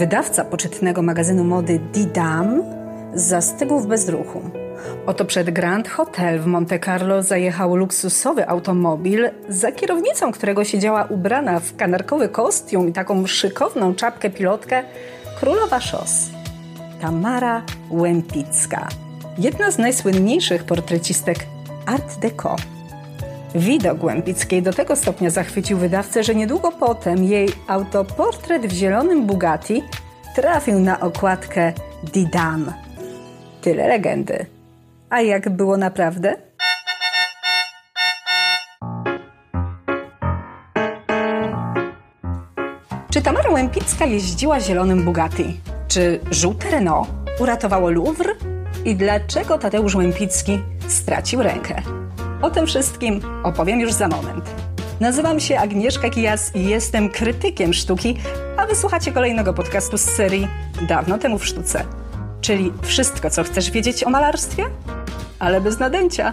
Wydawca poczytnego magazynu mody Didam zastygł w bezruchu. Oto przed Grand Hotel w Monte Carlo zajechał luksusowy automobil, za kierownicą którego siedziała ubrana w kanarkowy kostium i taką szykowną czapkę pilotkę królowa szos. Tamara Łępicka. Jedna z najsłynniejszych portrecistek Art Deco. Widok Łępickiej do tego stopnia zachwycił wydawcę, że niedługo potem jej autoportret w zielonym Bugatti trafił na okładkę Didam. Tyle legendy. A jak było naprawdę? Czy Tamara Łępicka jeździła zielonym Bugatti? Czy żółte Renault uratowało Louvre? I dlaczego Tadeusz Łępicki stracił rękę? O tym wszystkim opowiem już za moment. Nazywam się Agnieszka Kijas i jestem krytykiem sztuki, a wysłuchacie kolejnego podcastu z serii Dawno temu w sztuce. Czyli wszystko, co chcesz wiedzieć o malarstwie, ale bez nadęcia.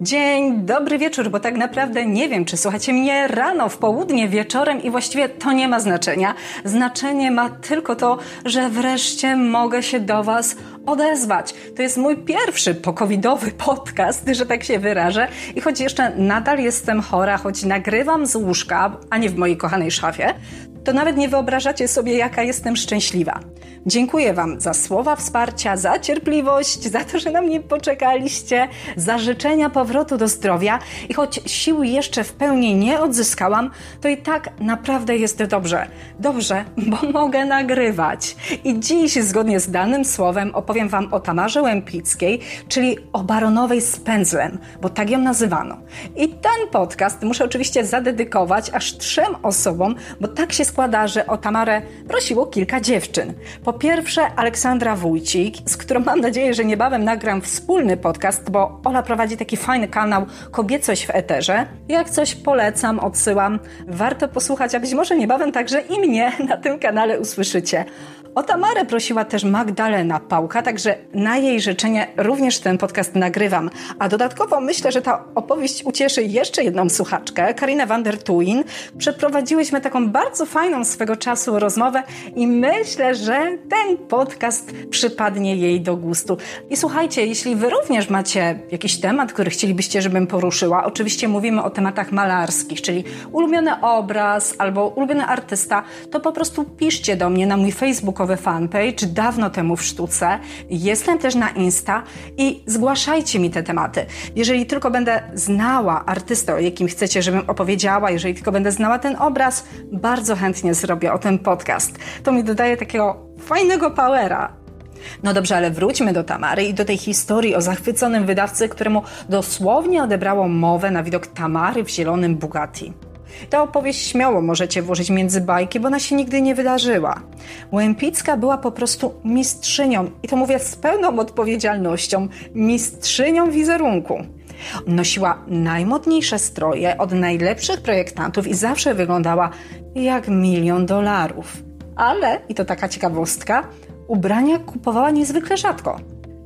Dzień dobry wieczór, bo tak naprawdę nie wiem, czy słuchacie mnie rano, w południe, wieczorem i właściwie to nie ma znaczenia. Znaczenie ma tylko to, że wreszcie mogę się do Was odezwać. To jest mój pierwszy pokowidowy podcast, że tak się wyrażę. I choć jeszcze nadal jestem chora, choć nagrywam z łóżka, a nie w mojej kochanej szafie, to nawet nie wyobrażacie sobie, jaka jestem szczęśliwa. Dziękuję Wam za słowa wsparcia, za cierpliwość, za to, że na mnie poczekaliście, za życzenia powrotu do zdrowia i choć sił jeszcze w pełni nie odzyskałam, to i tak naprawdę jest dobrze. Dobrze, bo mogę nagrywać. I dziś, zgodnie z danym słowem, opowiem Wam o Tamarze Łępickiej, czyli o baronowej z pędzlem, bo tak ją nazywano. I ten podcast muszę oczywiście zadedykować aż trzem osobom, bo tak się składa, że o Tamarę prosiło kilka dziewczyn. Po pierwsze Aleksandra Wójcik, z którą mam nadzieję, że niebawem nagram wspólny podcast, bo Ola prowadzi taki fajny kanał Kobiecość w Eterze. Jak coś polecam, odsyłam. Warto posłuchać, a być może niebawem także i mnie na tym kanale usłyszycie. O Tamarę prosiła też Magdalena Pałka, także na jej życzenie również ten podcast nagrywam. A dodatkowo myślę, że ta opowieść ucieszy jeszcze jedną słuchaczkę, Karinę van der Tuin. Przeprowadziłyśmy taką bardzo fajną swego czasu rozmowę i myślę, że ten podcast przypadnie jej do gustu. I słuchajcie, jeśli wy również macie jakiś temat, który chcielibyście, żebym poruszyła, oczywiście mówimy o tematach malarskich, czyli ulubiony obraz albo ulubiony artysta, to po prostu piszcie do mnie na mój Facebook facebookowy fanpage dawno temu w sztuce. Jestem też na Insta i zgłaszajcie mi te tematy. Jeżeli tylko będę znała artystę, o jakim chcecie, żebym opowiedziała, jeżeli tylko będę znała ten obraz, bardzo chętnie zrobię o tym podcast. To mi dodaje takiego fajnego powera. No dobrze, ale wróćmy do Tamary i do tej historii o zachwyconym wydawcy, któremu dosłownie odebrało mowę na widok Tamary w zielonym Bugatti. Tę opowieść śmiało możecie włożyć między bajki, bo ona się nigdy nie wydarzyła. Łępicka była po prostu mistrzynią, i to mówię z pełną odpowiedzialnością, mistrzynią wizerunku. Nosiła najmodniejsze stroje od najlepszych projektantów i zawsze wyglądała jak milion dolarów. Ale, i to taka ciekawostka, ubrania kupowała niezwykle rzadko.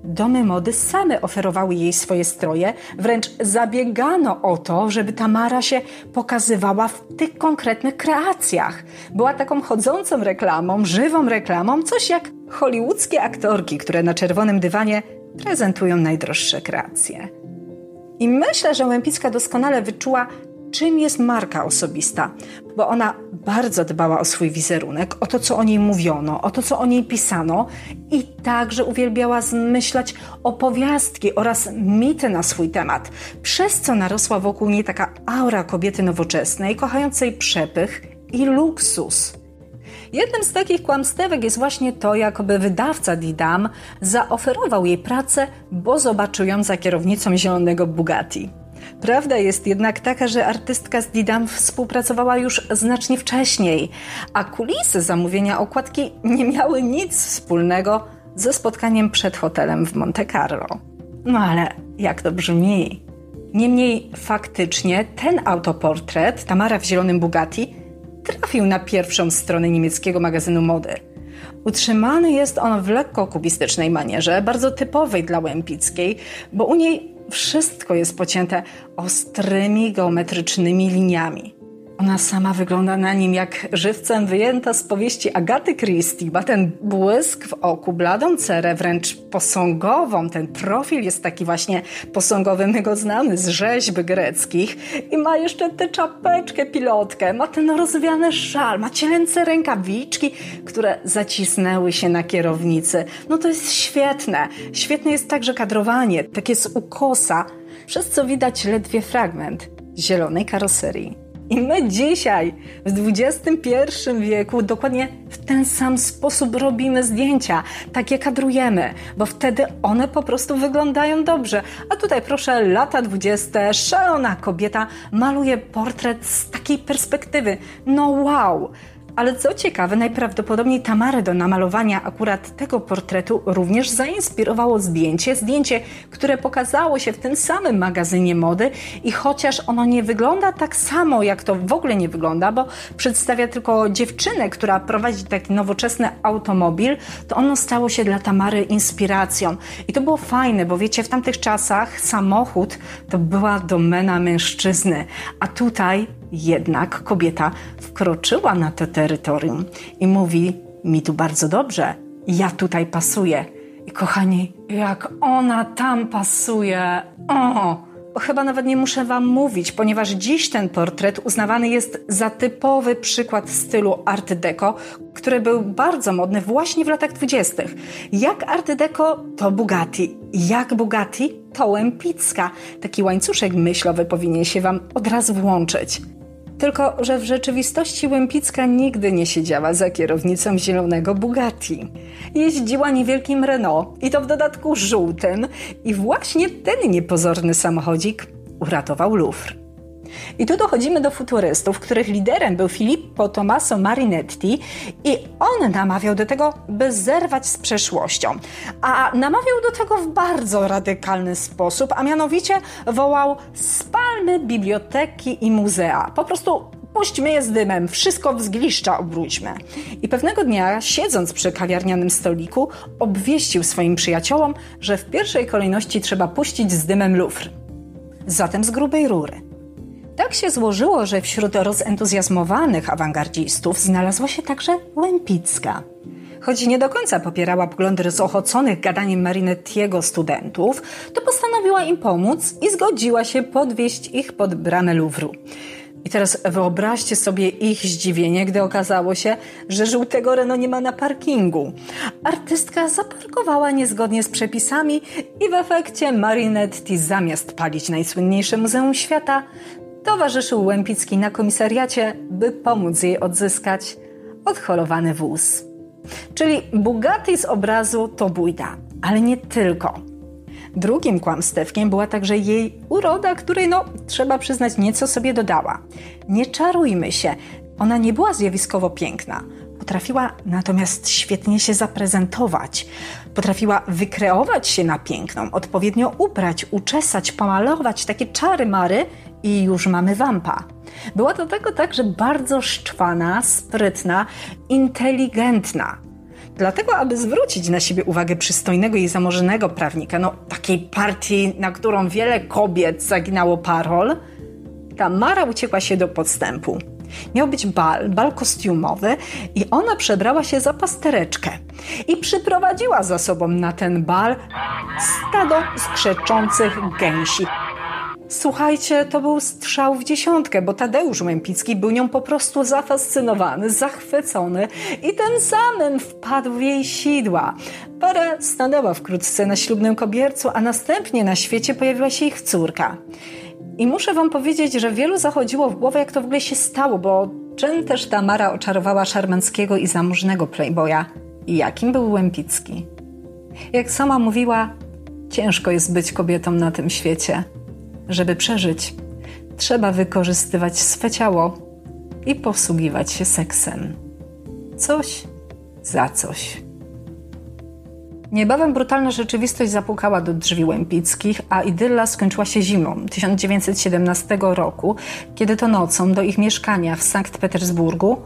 Domy mody same oferowały jej swoje stroje, wręcz zabiegano o to, żeby Tamara się pokazywała w tych konkretnych kreacjach. Była taką chodzącą reklamą, żywą reklamą, coś jak hollywoodzkie aktorki, które na czerwonym dywanie prezentują najdroższe kreacje. I myślę, że Łępicka doskonale wyczuła, czym jest marka osobista, bo ona bardzo dbała o swój wizerunek, o to, co o niej mówiono, o to, co o niej pisano i także uwielbiała zmyślać opowiastki oraz mity na swój temat, przez co narosła wokół niej taka aura kobiety nowoczesnej, kochającej przepych i luksus. Jednym z takich kłamstewek jest właśnie to, jakoby wydawca Didam zaoferował jej pracę, bo zobaczył ją za kierownicą zielonego Bugatti. Prawda jest jednak taka, że artystka z Didam współpracowała już znacznie wcześniej, a kulisy zamówienia okładki nie miały nic wspólnego ze spotkaniem przed hotelem w Monte Carlo. No ale jak to brzmi? Niemniej faktycznie ten autoportret, Tamara w zielonym Bugatti, trafił na pierwszą stronę niemieckiego magazynu mody. Utrzymany jest on w lekko kubistycznej manierze, bardzo typowej dla Łępickiej, bo u niej wszystko jest pocięte ostrymi, geometrycznymi liniami. Ona sama wygląda na nim jak żywcem wyjęta z powieści Agaty Christie. Ma ten błysk w oku, bladą cerę, wręcz posągową. Ten profil jest taki właśnie posągowy. My go znamy z rzeźb greckich. I ma jeszcze tę czapeczkę pilotkę. Ma ten rozwiany szal, ma cielęce rękawiczki, które zacisnęły się na kierownicy. No to jest świetne. Świetne jest także kadrowanie. Takie z ukosa, przez co widać ledwie fragment zielonej karoserii. I my dzisiaj, w XXI wieku, dokładnie w ten sam sposób robimy zdjęcia, takie kadrujemy, bo wtedy one po prostu wyglądają dobrze. A tutaj proszę, lata 20, szalona kobieta maluje portret z takiej perspektywy. No wow! Ale co ciekawe, najprawdopodobniej Tamarę do namalowania akurat tego portretu również zainspirowało zdjęcie. Zdjęcie, które pokazało się w tym samym magazynie mody i chociaż ono nie wygląda tak samo, jak to w ogóle nie wygląda, bo przedstawia tylko dziewczynę, która prowadzi taki nowoczesny automobil, to ono stało się dla Tamary inspiracją. I to było fajne, bo wiecie, w tamtych czasach samochód to była domena mężczyzny, a tutaj jednak kobieta wkroczyła na to terytorium i mówi: Mi tu bardzo dobrze, ja tutaj pasuję. I kochani, jak ona tam pasuje. O! chyba nawet nie muszę Wam mówić, ponieważ dziś ten portret uznawany jest za typowy przykład stylu Art Deco, który był bardzo modny właśnie w latach dwudziestych. Jak Art Deco, to Bugatti. Jak Bugatti, to Łempicka. Taki łańcuszek myślowy powinien się Wam od razu włączyć. Tylko, że w rzeczywistości Łempicka nigdy nie siedziała za kierownicą zielonego Bugatti. Jeździła niewielkim Renault i to w dodatku żółtym i właśnie ten niepozorny samochodzik uratował Louvre. I tu dochodzimy do futurystów, których liderem był Filippo Tommaso Marinetti i on namawiał do tego, by zerwać z przeszłością. A namawiał do tego w bardzo radykalny sposób, a mianowicie wołał spalmy biblioteki i muzea. Po prostu Puśćmy je z dymem, wszystko w zgliszcza obróćmy. I pewnego dnia, siedząc przy kawiarnianym stoliku, obwieścił swoim przyjaciołom, że w pierwszej kolejności trzeba puścić z dymem Louvre. Zatem z grubej rury. Tak się złożyło, że wśród rozentuzjazmowanych awangardzistów znalazła się także Łempicka. Choć nie do końca popierała poglądy rozochoconych gadaniem Marinettiego studentów, to postanowiła im pomóc i zgodziła się podwieźć ich pod bramę Louvru. I teraz wyobraźcie sobie ich zdziwienie, gdy okazało się, że żółtego Renault nie ma na parkingu. Artystka zaparkowała niezgodnie z przepisami i w efekcie Marinetti zamiast palić najsłynniejsze muzeum świata, towarzyszył Łempicki na komisariacie, by pomóc jej odzyskać odholowany wóz. Czyli Bugatti z obrazu to bójda, ale nie tylko. Drugim kłamstewkiem była także jej uroda, której, no, trzeba przyznać, nieco sobie dodała. Nie czarujmy się, ona nie była zjawiskowo piękna. Potrafiła natomiast świetnie się zaprezentować. Potrafiła wykreować się na piękną, odpowiednio ubrać, uczesać, pomalować takie czary mary i już mamy wampa. Była do tego także bardzo szczwana, sprytna, inteligentna. Dlatego, aby zwrócić na siebie uwagę przystojnego i zamożonego prawnika, no takiej partii, na którą wiele kobiet zaginało parol, ta Mara uciekła się do podstępu. Miał być bal, bal kostiumowy i ona przebrała się za pastereczkę i przyprowadziła za sobą na ten bal stado skrzeczących gęsi. Słuchajcie, to był strzał w dziesiątkę, bo Tadeusz Łępicki był nią po prostu zafascynowany, zachwycony i tym samym wpadł w jej sidła. Para stanęła wkrótce na ślubnym kobiercu, a następnie na świecie pojawiła się ich córka. I muszę wam powiedzieć, że wielu zachodziło w głowę, jak to w ogóle się stało, bo czym też Tamara oczarowała szarmanckiego i zamożnego playboya? I jakim był Łępicki? Jak sama mówiła, ciężko jest być kobietą na tym świecie. Żeby przeżyć, trzeba wykorzystywać swe ciało i posługiwać się seksem. Coś za coś. Niebawem brutalna rzeczywistość zapukała do drzwi Łępickich, a idylla skończyła się zimą 1917 roku, kiedy to nocą do ich mieszkania w Sankt Petersburgu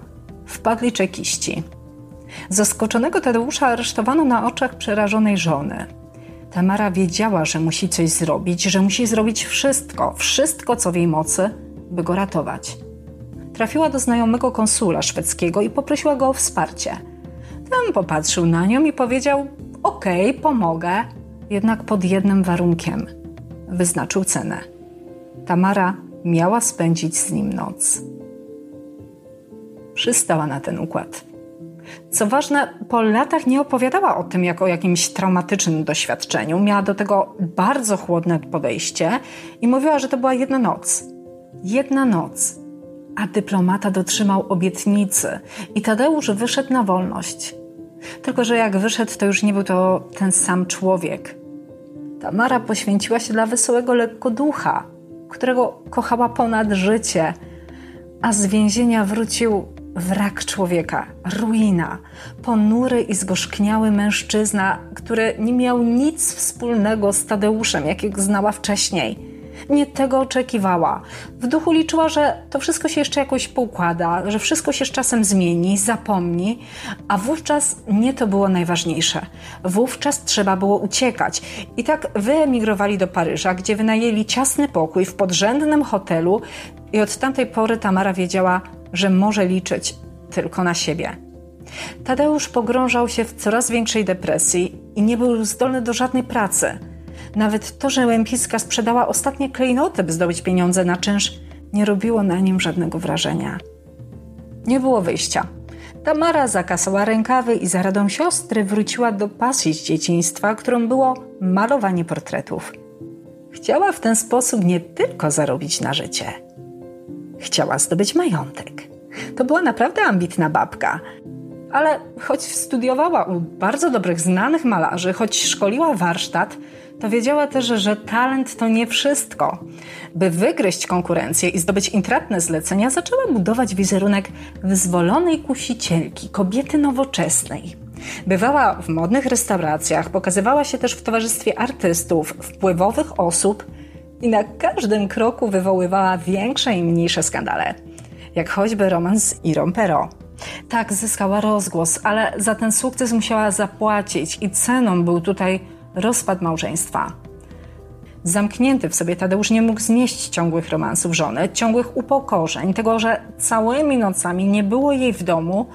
wpadli czekiści. Zaskoczonego Tadeusza aresztowano na oczach przerażonej żony. Tamara wiedziała, że musi coś zrobić, że musi zrobić wszystko, wszystko co w jej mocy, by go ratować. trafiła do znajomego konsula szwedzkiego i poprosiła go o wsparcie. Ten popatrzył na nią i powiedział: Okej, okay, pomogę, jednak pod jednym warunkiem. Wyznaczył cenę. Tamara miała spędzić z nim noc. Przystała na ten układ. Co ważne, po latach nie opowiadała o tym jako o jakimś traumatycznym doświadczeniu. Miała do tego bardzo chłodne podejście i mówiła, że to była jedna noc. Jedna noc. A dyplomata dotrzymał obietnicy i Tadeusz wyszedł na wolność. Tylko, że jak wyszedł, to już nie był to ten sam człowiek. Tamara poświęciła się dla wesołego lekkoducha, którego kochała ponad życie, a z więzienia wrócił wrak człowieka, ruina, ponury i zgorzkniały mężczyzna, który nie miał nic wspólnego z Tadeuszem, jakiego znała wcześniej nie tego oczekiwała. W duchu liczyła, że to wszystko się jeszcze jakoś poukłada, że wszystko się z czasem zmieni, zapomni, a wówczas nie to było najważniejsze. Wówczas trzeba było uciekać. I tak wyemigrowali do Paryża, gdzie wynajęli ciasny pokój w podrzędnym hotelu i od tamtej pory Tamara wiedziała, że może liczyć tylko na siebie. Tadeusz pogrążał się w coraz większej depresji i nie był zdolny do żadnej pracy. Nawet to, że Łępiska sprzedała ostatnie klejnoty, by zdobyć pieniądze na czynsz, nie robiło na nim żadnego wrażenia. Nie było wyjścia. Tamara zakasała rękawy i za radą siostry wróciła do pasji z dzieciństwa, którą było malowanie portretów. Chciała w ten sposób nie tylko zarobić na życie. Chciała zdobyć majątek. To była naprawdę ambitna babka. Ale choć studiowała u bardzo dobrych znanych malarzy, choć szkoliła warsztat, to wiedziała też, że talent to nie wszystko. By wygryźć konkurencję i zdobyć intratne zlecenia, zaczęła budować wizerunek wyzwolonej kusicielki, kobiety nowoczesnej. Bywała w modnych restauracjach, pokazywała się też w towarzystwie artystów, wpływowych osób i na każdym kroku wywoływała większe i mniejsze skandale, jak choćby romans z Irą Perot. Tak, zyskała rozgłos, ale za ten sukces musiała zapłacić i ceną był tutaj rozpad małżeństwa. Zamknięty w sobie Tadeusz nie mógł znieść ciągłych romansów żony, ciągłych upokorzeń, tego, że całymi nocami nie było jej w domu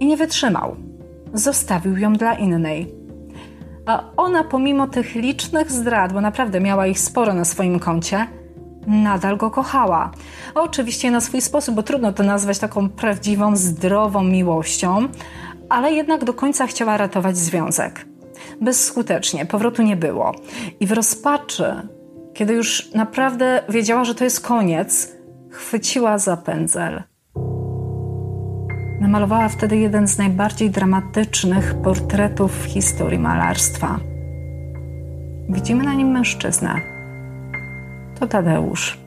i nie wytrzymał. Zostawił ją dla innej. A ona, pomimo tych licznych zdrad, bo naprawdę miała ich sporo na swoim koncie, nadal go kochała. Oczywiście na swój sposób, bo trudno to nazwać taką prawdziwą, zdrową miłością, ale jednak do końca chciała ratować związek bezskutecznie, powrotu nie było. I w rozpaczy, kiedy już naprawdę wiedziała, że to jest koniec, chwyciła za pędzel. Namalowała wtedy jeden z najbardziej dramatycznych portretów w historii malarstwa. Widzimy na nim mężczyznę. To Tadeusz.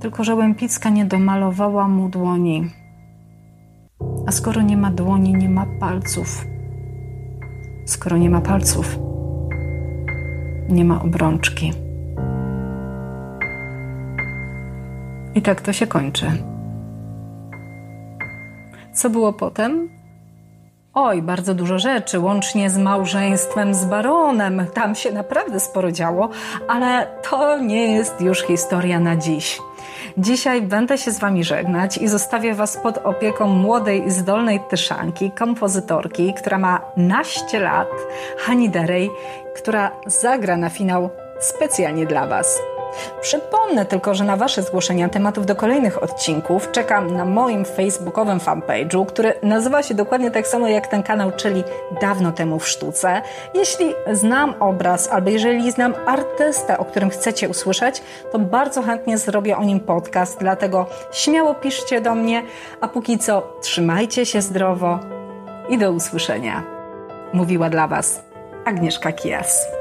Tylko, że Łępicka nie domalowała mu dłoni. A skoro nie ma dłoni, nie ma palców skoro nie ma palców, nie ma obrączki. I tak to się kończy. Co było potem? Oj, bardzo dużo rzeczy, łącznie z małżeństwem z baronem. Tam się naprawdę sporo działo, ale to nie jest już historia na dziś. Dzisiaj będę się z Wami żegnać i zostawię Was pod opieką młodej i zdolnej tyszanki, kompozytorki, która ma naście lat, Hani Derej, która zagra na finał specjalnie dla Was. Przypomnę tylko, że na Wasze zgłoszenia tematów do kolejnych odcinków czekam na moim facebookowym fanpage'u, który nazywa się dokładnie tak samo jak ten kanał, czyli Dawno temu w sztuce. Jeśli znam obraz albo jeżeli znam artystę, o którym chcecie usłyszeć, to bardzo chętnie zrobię o nim podcast, dlatego śmiało piszcie do mnie, a póki co trzymajcie się zdrowo i do usłyszenia. Mówiła dla Was Agnieszka Kijas.